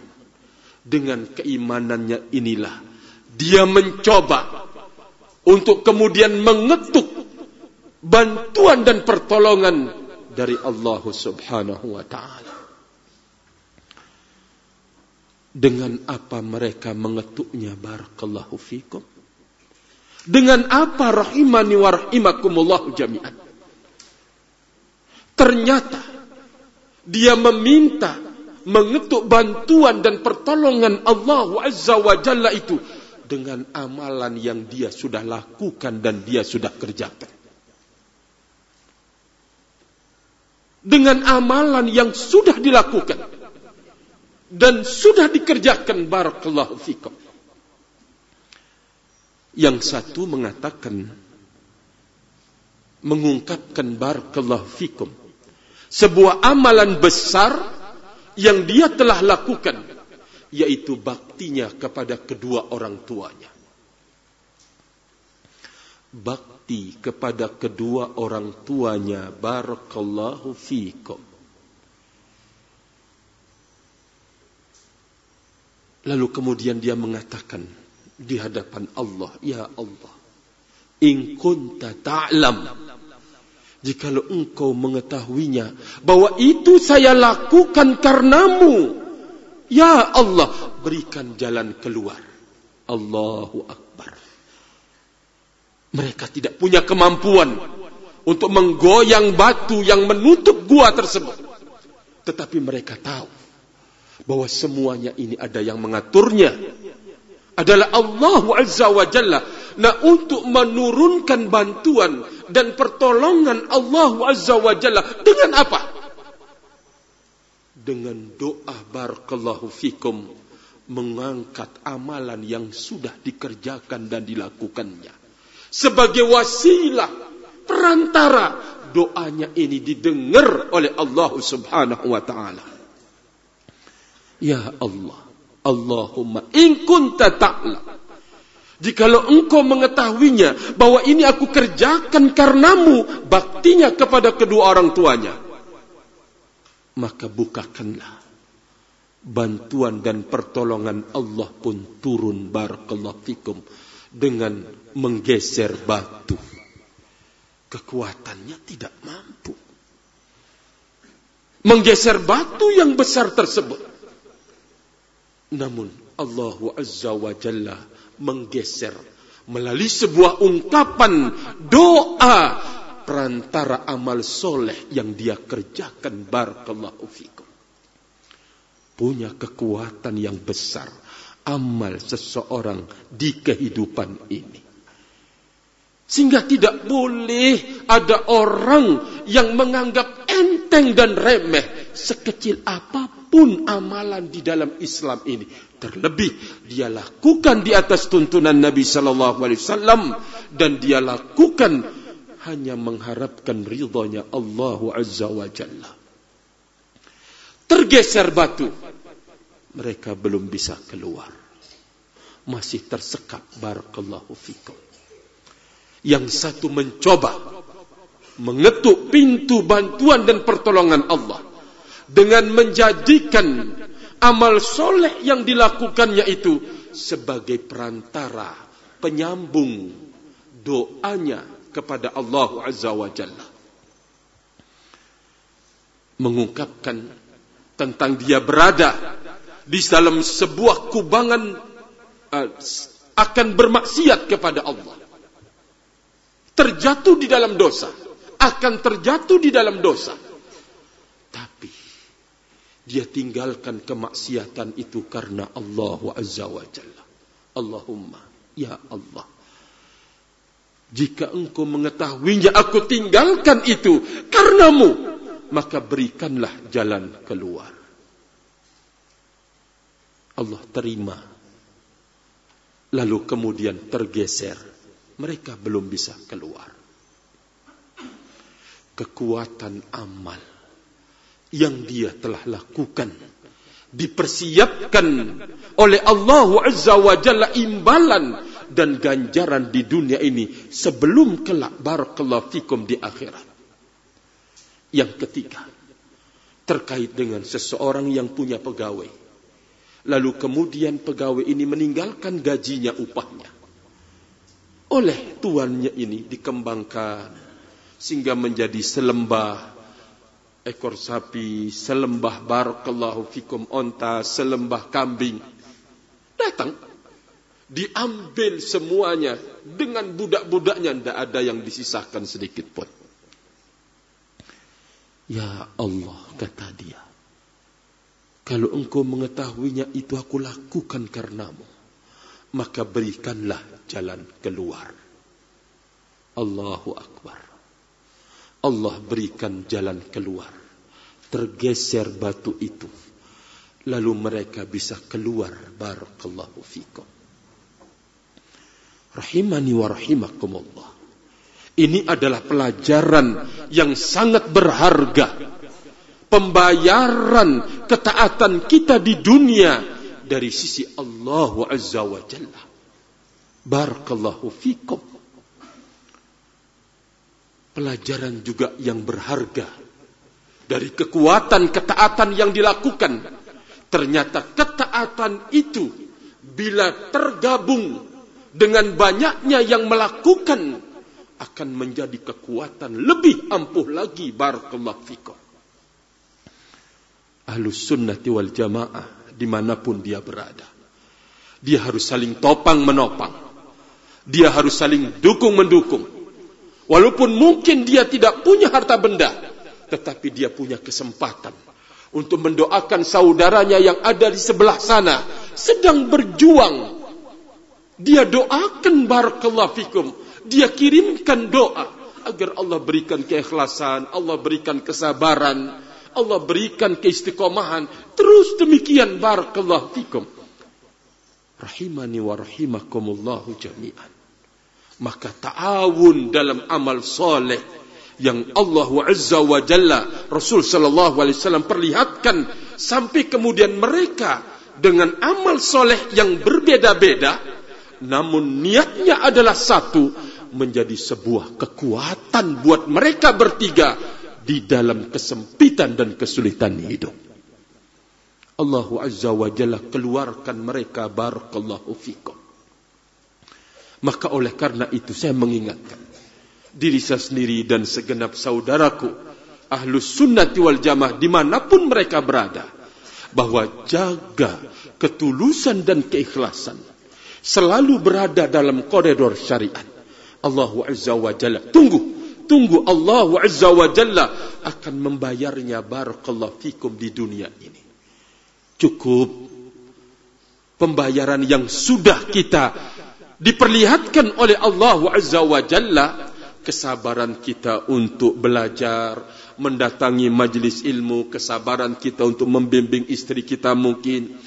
Dengan keimanannya inilah dia mencoba untuk kemudian mengetuk bantuan dan pertolongan dari Allah Subhanahu wa taala. Dengan apa mereka mengetuknya barakallahu fikum? Dengan apa rahimani wa rahimakumullah jami'an? Ternyata dia meminta mengetuk bantuan dan pertolongan Allah Azza wa Jalla itu dengan amalan yang dia sudah lakukan dan dia sudah kerjakan. Dengan amalan yang sudah dilakukan dan sudah dikerjakan barakallahu fikum. Yang satu mengatakan mengungkapkan barakallahu fikum sebuah amalan besar yang dia telah lakukan yaitu baktinya kepada kedua orang tuanya. Bakti kepada kedua orang tuanya barakallahu fikum. Lalu kemudian dia mengatakan, di hadapan Allah, Ya Allah, in kunta ta'lam, jikalau engkau mengetahuinya, bahwa itu saya lakukan karenamu, Ya Allah, berikan jalan keluar. Allahu Akbar. Mereka tidak punya kemampuan untuk menggoyang batu yang menutup gua tersebut. Tetapi mereka tahu bahwa semuanya ini ada yang mengaturnya adalah Allah Azza wa Jalla. Nah untuk menurunkan bantuan dan pertolongan Allah Azza wa Jalla dengan apa? Dengan doa barakallahu fikum mengangkat amalan yang sudah dikerjakan dan dilakukannya. Sebagai wasilah perantara doanya ini didengar oleh Allah Subhanahu wa taala. Ya Allah, Allahumma in kunta ta'lam. Jikalau engkau mengetahuinya bahwa ini aku kerjakan karenamu baktinya kepada kedua orang tuanya. Maka bukakanlah bantuan dan pertolongan Allah pun turun barakallahu fikum dengan menggeser batu. Kekuatannya tidak mampu. Menggeser batu yang besar tersebut. Namun Allah Azza wa Jalla menggeser melalui sebuah ungkapan doa perantara amal soleh yang dia kerjakan barakallahu fikum. Punya kekuatan yang besar amal seseorang di kehidupan ini. Sehingga tidak boleh ada orang yang menganggap enteng dan remeh sekecil apa pun amalan di dalam Islam ini terlebih dia lakukan di atas tuntunan Nabi sallallahu alaihi wasallam dan dia lakukan hanya mengharapkan ridhonya Allah azza wa jalla. Tergeser batu mereka belum bisa keluar. Masih tersekap barakallahu fikum. Yang satu mencoba mengetuk pintu bantuan dan pertolongan Allah dengan menjadikan amal soleh yang dilakukannya itu sebagai perantara penyambung doanya kepada Allah Azza wa Jalla. Mengungkapkan tentang dia berada di dalam sebuah kubangan uh, akan bermaksiat kepada Allah. Terjatuh di dalam dosa. Akan terjatuh di dalam dosa. Dia tinggalkan kemaksiatan itu karena Allah Azza wa Jalla. Allahumma, Ya Allah. Jika engkau mengetahuinya aku tinggalkan itu karenamu, maka berikanlah jalan keluar. Allah terima. Lalu kemudian tergeser. Mereka belum bisa keluar. kekuatan amal yang dia telah lakukan dipersiapkan oleh Allah Azza wa Jalla imbalan dan ganjaran di dunia ini sebelum kelak barakallahu fikum di akhirat. Yang ketiga, terkait dengan seseorang yang punya pegawai. Lalu kemudian pegawai ini meninggalkan gajinya upahnya. Oleh tuannya ini dikembangkan sehingga menjadi selembah ekor sapi, selembah barakallahu fikum onta, selembah kambing. Datang, diambil semuanya dengan budak-budaknya, tidak ada yang disisahkan sedikit pun. Ya Allah, kata dia. Kalau engkau mengetahuinya itu aku lakukan karenamu. Maka berikanlah jalan keluar. Allahu Akbar. Allah berikan jalan keluar. Tergeser batu itu. Lalu mereka bisa keluar. Barakallahu fikum. Rahimani wa rahimakumullah. Ini adalah pelajaran yang sangat berharga. Pembayaran ketaatan kita di dunia dari sisi Allah Azza wa Jalla. Barakallahu fikum pelajaran juga yang berharga dari kekuatan ketaatan yang dilakukan. Ternyata ketaatan itu bila tergabung dengan banyaknya yang melakukan akan menjadi kekuatan lebih ampuh lagi barakallahu fikum. Ahlus sunnati wal jamaah dimanapun dia berada. Dia harus saling topang menopang. Dia harus saling dukung mendukung. Walaupun mungkin dia tidak punya harta benda, tetapi dia punya kesempatan untuk mendoakan saudaranya yang ada di sebelah sana sedang berjuang. Dia doakan barakallahu fikum. Dia kirimkan doa agar Allah berikan keikhlasan, Allah berikan kesabaran, Allah berikan keistiqomahan. Terus demikian barakallahu fikum. Rahimani wa rahimakumullahu jami'an maka ta'awun dalam amal soleh yang Allah Azza wa Jalla Rasul sallallahu alaihi wasallam perlihatkan sampai kemudian mereka dengan amal soleh yang berbeda-beda namun niatnya adalah satu menjadi sebuah kekuatan buat mereka bertiga di dalam kesempitan dan kesulitan hidup. Allah Azza wa Jalla keluarkan mereka barakallahu fikum. Maka oleh karena itu saya mengingatkan diri saya sendiri dan segenap saudaraku ahlus sunnati wal jamaah dimanapun mereka berada bahwa jaga ketulusan dan keikhlasan selalu berada dalam koridor syariat. Allah Azza wa Jalla. Tunggu tunggu Allah Azza wa Jalla akan membayarnya barakallahu fikum di dunia ini. Cukup pembayaran yang sudah kita diperlihatkan oleh Allah Azza wa Jalla kesabaran kita untuk belajar, mendatangi majlis ilmu, kesabaran kita untuk membimbing istri kita mungkin,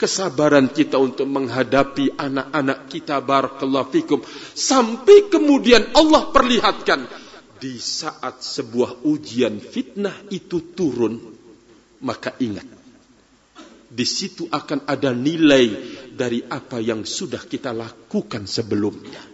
kesabaran kita untuk menghadapi anak-anak kita barakallahu fikum. Sampai kemudian Allah perlihatkan di saat sebuah ujian fitnah itu turun maka ingat di situ akan ada nilai dari apa yang sudah kita lakukan sebelumnya.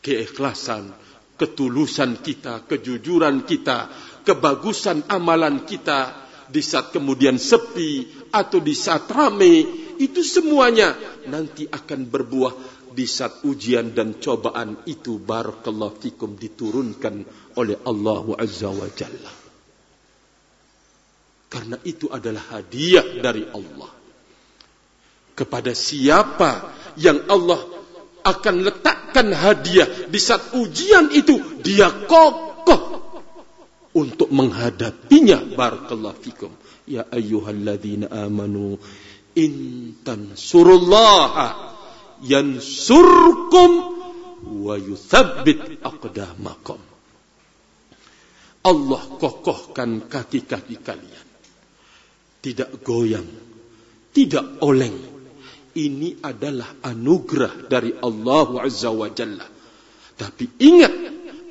Keikhlasan, ketulusan kita, kejujuran kita, kebagusan amalan kita di saat kemudian sepi atau di saat ramai itu semuanya nanti akan berbuah di saat ujian dan cobaan itu barakallahu fikum diturunkan oleh Allah Azza wa Jalla. Karena itu adalah hadiah dari Allah. Kepada siapa yang Allah akan letakkan hadiah di saat ujian itu, dia kokoh untuk menghadapinya. Barakallahu fikum. Ya ayyuhalladzina amanu intan surullaha yansurkum wa yuthabbit aqdamakum. Allah kokohkan kaki-kaki kalian tidak goyang, tidak oleng. Ini adalah anugerah dari Allah Azza wa Jalla. Tapi ingat,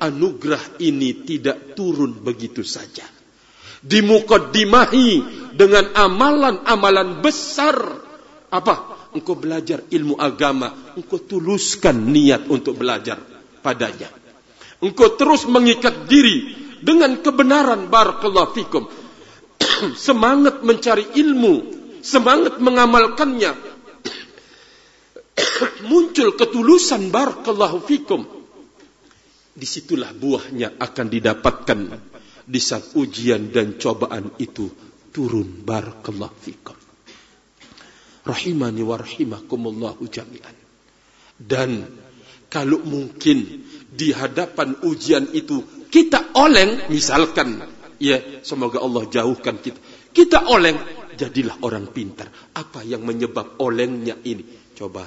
anugerah ini tidak turun begitu saja. Dimuqaddimahi dengan amalan-amalan besar. Apa? Engkau belajar ilmu agama. Engkau tuluskan niat untuk belajar padanya. Engkau terus mengikat diri dengan kebenaran barakallahu fikum. (clears throat) semangat mencari ilmu, semangat mengamalkannya. (clears throat) Muncul ketulusan barakallahu fikum. Di situlah buahnya akan didapatkan di saat ujian dan cobaan itu turun barakallahu fikum. Rahimani wa rahimakumullahu jami'an. Dan kalau mungkin di hadapan ujian itu kita oleng misalkan ya semoga Allah jauhkan kita. Kita oleng jadilah orang pintar. Apa yang menyebab olengnya ini? Coba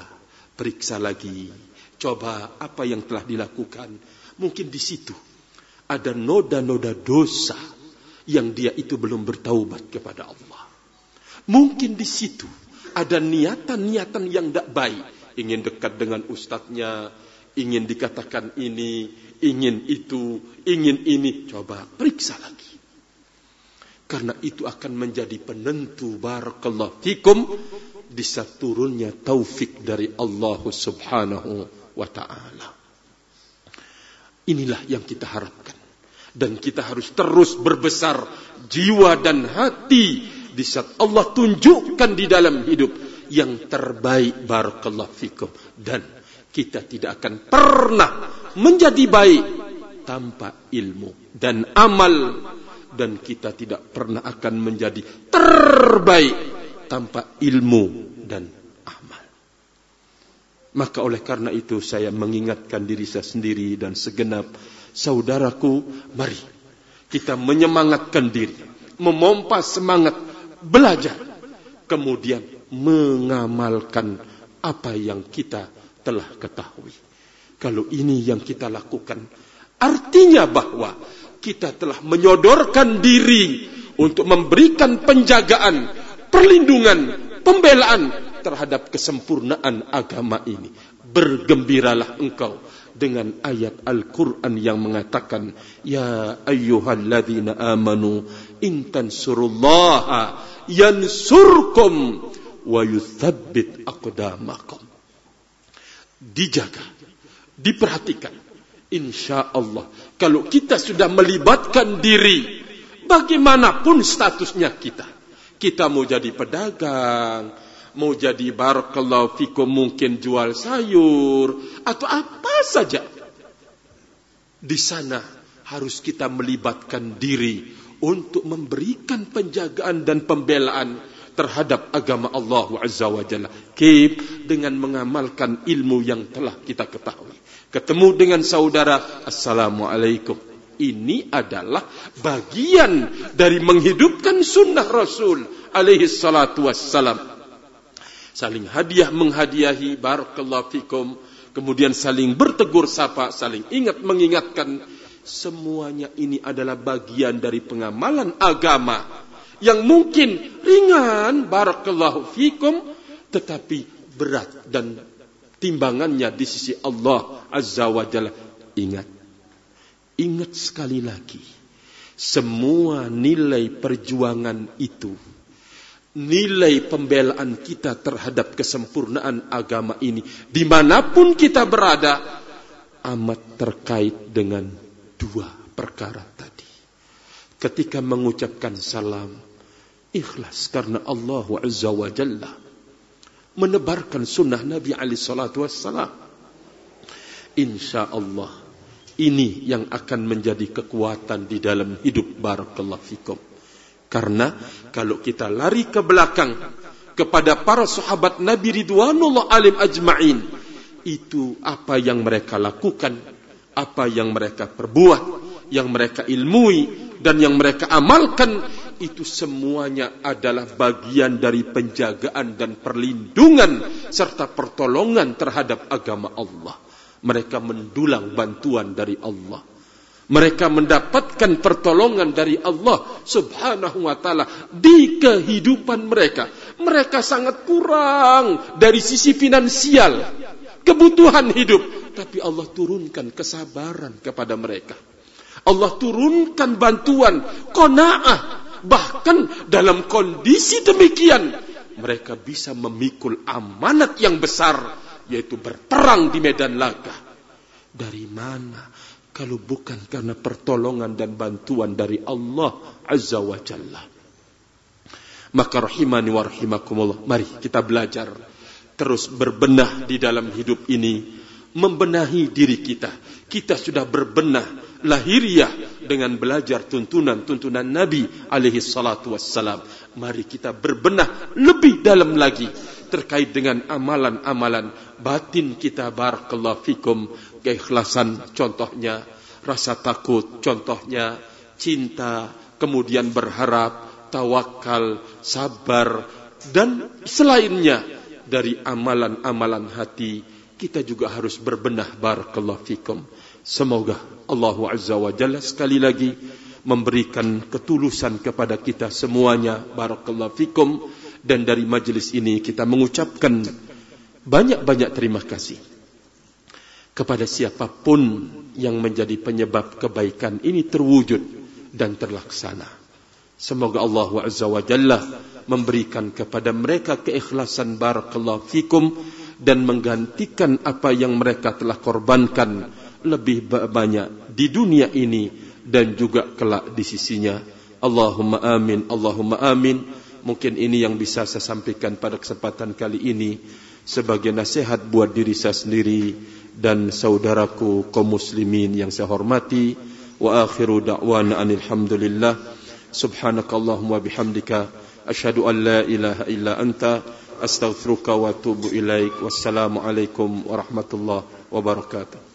periksa lagi. Coba apa yang telah dilakukan? Mungkin di situ ada noda-noda dosa yang dia itu belum bertaubat kepada Allah. Mungkin di situ ada niatan-niatan yang tidak baik. Ingin dekat dengan ustadznya ingin dikatakan ini, ingin itu, ingin ini, coba periksa lagi. Karena itu akan menjadi penentu barakallahu fikum di saat turunnya taufik dari Allah Subhanahu wa taala. Inilah yang kita harapkan dan kita harus terus berbesar jiwa dan hati di saat Allah tunjukkan di dalam hidup yang terbaik barakallahu fikum dan kita tidak akan pernah menjadi baik tanpa ilmu dan amal dan kita tidak pernah akan menjadi terbaik tanpa ilmu dan amal. Maka oleh karena itu saya mengingatkan diri saya sendiri dan segenap saudaraku, mari kita menyemangatkan diri, memompa semangat belajar, kemudian mengamalkan apa yang kita telah ketahui. Kalau ini yang kita lakukan, artinya bahwa kita telah menyodorkan diri untuk memberikan penjagaan, perlindungan, pembelaan terhadap kesempurnaan agama ini. Bergembiralah engkau dengan ayat Al-Quran yang mengatakan, Ya ayyuhalladzina amanu, intan surullaha yansurkum wa yuthabbit aqdamakum dijaga, diperhatikan. Insya Allah, kalau kita sudah melibatkan diri, bagaimanapun statusnya kita, kita mau jadi pedagang, mau jadi barakallahu fikum mungkin jual sayur atau apa saja. Di sana harus kita melibatkan diri untuk memberikan penjagaan dan pembelaan terhadap agama Allah Azza wa Jalla. Keep dengan mengamalkan ilmu yang telah kita ketahui. Ketemu dengan saudara, Assalamualaikum. Ini adalah bagian dari menghidupkan sunnah Rasul alaihi salatu wassalam. Saling hadiah menghadiahi, barakallahu fikum. Kemudian saling bertegur sapa, saling ingat mengingatkan. Semuanya ini adalah bagian dari pengamalan agama yang mungkin ringan barakallahu fikum tetapi berat dan timbangannya di sisi Allah azza wa jalla. Ingat ingat sekali lagi semua nilai perjuangan itu nilai pembelaan kita terhadap kesempurnaan agama ini di mana pun kita berada amat terkait dengan dua perkara tadi. Ketika mengucapkan salam ikhlas karena Allah Azza wa Jalla menebarkan sunnah Nabi Wassalam. Insya Allah ini yang akan menjadi kekuatan di dalam hidup Barakallahu Fikum. Karena kalau kita lari ke belakang kepada para sahabat Nabi Ridwanullah Alim Ajma'in. Itu apa yang mereka lakukan, apa yang mereka perbuat, yang mereka ilmui, dan yang mereka amalkan itu semuanya adalah bagian dari penjagaan dan perlindungan serta pertolongan terhadap agama Allah. Mereka mendulang bantuan dari Allah. Mereka mendapatkan pertolongan dari Allah subhanahu wa ta'ala di kehidupan mereka. Mereka sangat kurang dari sisi finansial. kebutuhan hidup. Tapi Allah turunkan kesabaran kepada mereka. Allah turunkan bantuan, kona'ah. Bahkan dalam kondisi demikian, mereka bisa memikul amanat yang besar, yaitu berperang di medan laga. Dari mana? Kalau bukan karena pertolongan dan bantuan dari Allah Azza wa Jalla. Maka rahimani wa rahimakumullah. Mari kita belajar terus berbenah di dalam hidup ini. Membenahi diri kita. Kita sudah berbenah lahiriah dengan belajar tuntunan-tuntunan Nabi alaihi salatu wassalam. Mari kita berbenah lebih dalam lagi terkait dengan amalan-amalan batin kita barakallahu fikum keikhlasan contohnya rasa takut contohnya cinta kemudian berharap tawakal, sabar dan selainnya dari amalan-amalan hati kita juga harus berbenah barakallahu fikum. Semoga Allah Azza wa Jalla sekali lagi memberikan ketulusan kepada kita semuanya barakallahu fikum dan dari majlis ini kita mengucapkan banyak-banyak terima kasih kepada siapapun yang menjadi penyebab kebaikan ini terwujud dan terlaksana. Semoga Allah Azza wa Jalla memberikan kepada mereka keikhlasan barakallahu fikum dan menggantikan apa yang mereka telah korbankan lebih banyak di dunia ini dan juga kelak di sisinya. Allahumma amin, Allahumma amin. Mungkin ini yang bisa saya sampaikan pada kesempatan kali ini sebagai nasihat buat diri saya sendiri dan saudaraku kaum muslimin yang saya hormati. Wa akhiru da'wana anilhamdulillah. Subhanakallahumma bihamdika. Ashadu an la ilaha illa anta. astaghfiruka wa إليك ilaik. عليكم ورحمة الله وبركاته